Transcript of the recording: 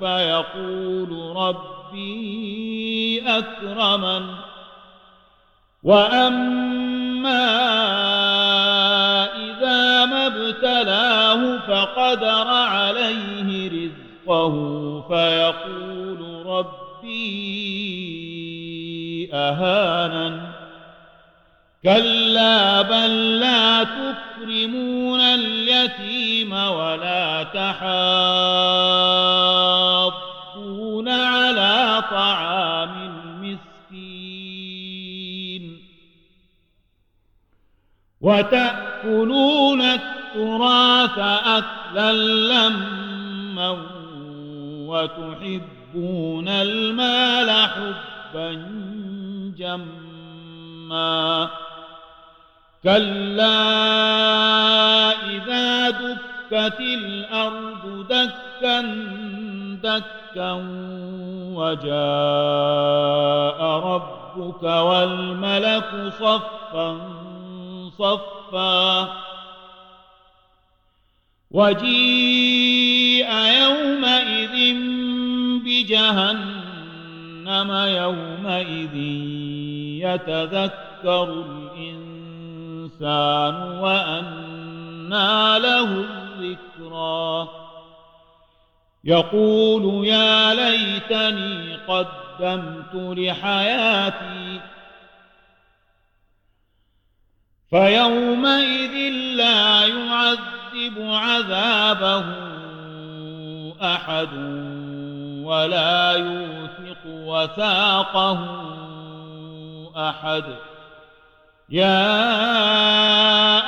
فيقول ربي أكرمن. وأما إذا ما ابتلاه فقدر عليه رزقه فيقول ربي أهانا كلا بل لا تكرمون اليتيم ولا تحاضون على طعام المسكين. وتأكلون التراث أكلا لما وتحبون المال حبا جما. كلا دكت الأرض دكا دكا وجاء ربك والملك صفا صفا. وجيء يومئذ بجهنم جهنم يومئذ يتذكر الإنسان وأنى له الذكرى. يقول يا ليتني قدمت لحياتي فيومئذ لا يعذب عذابه أحد ولا يوثق وثاقه أحد. يا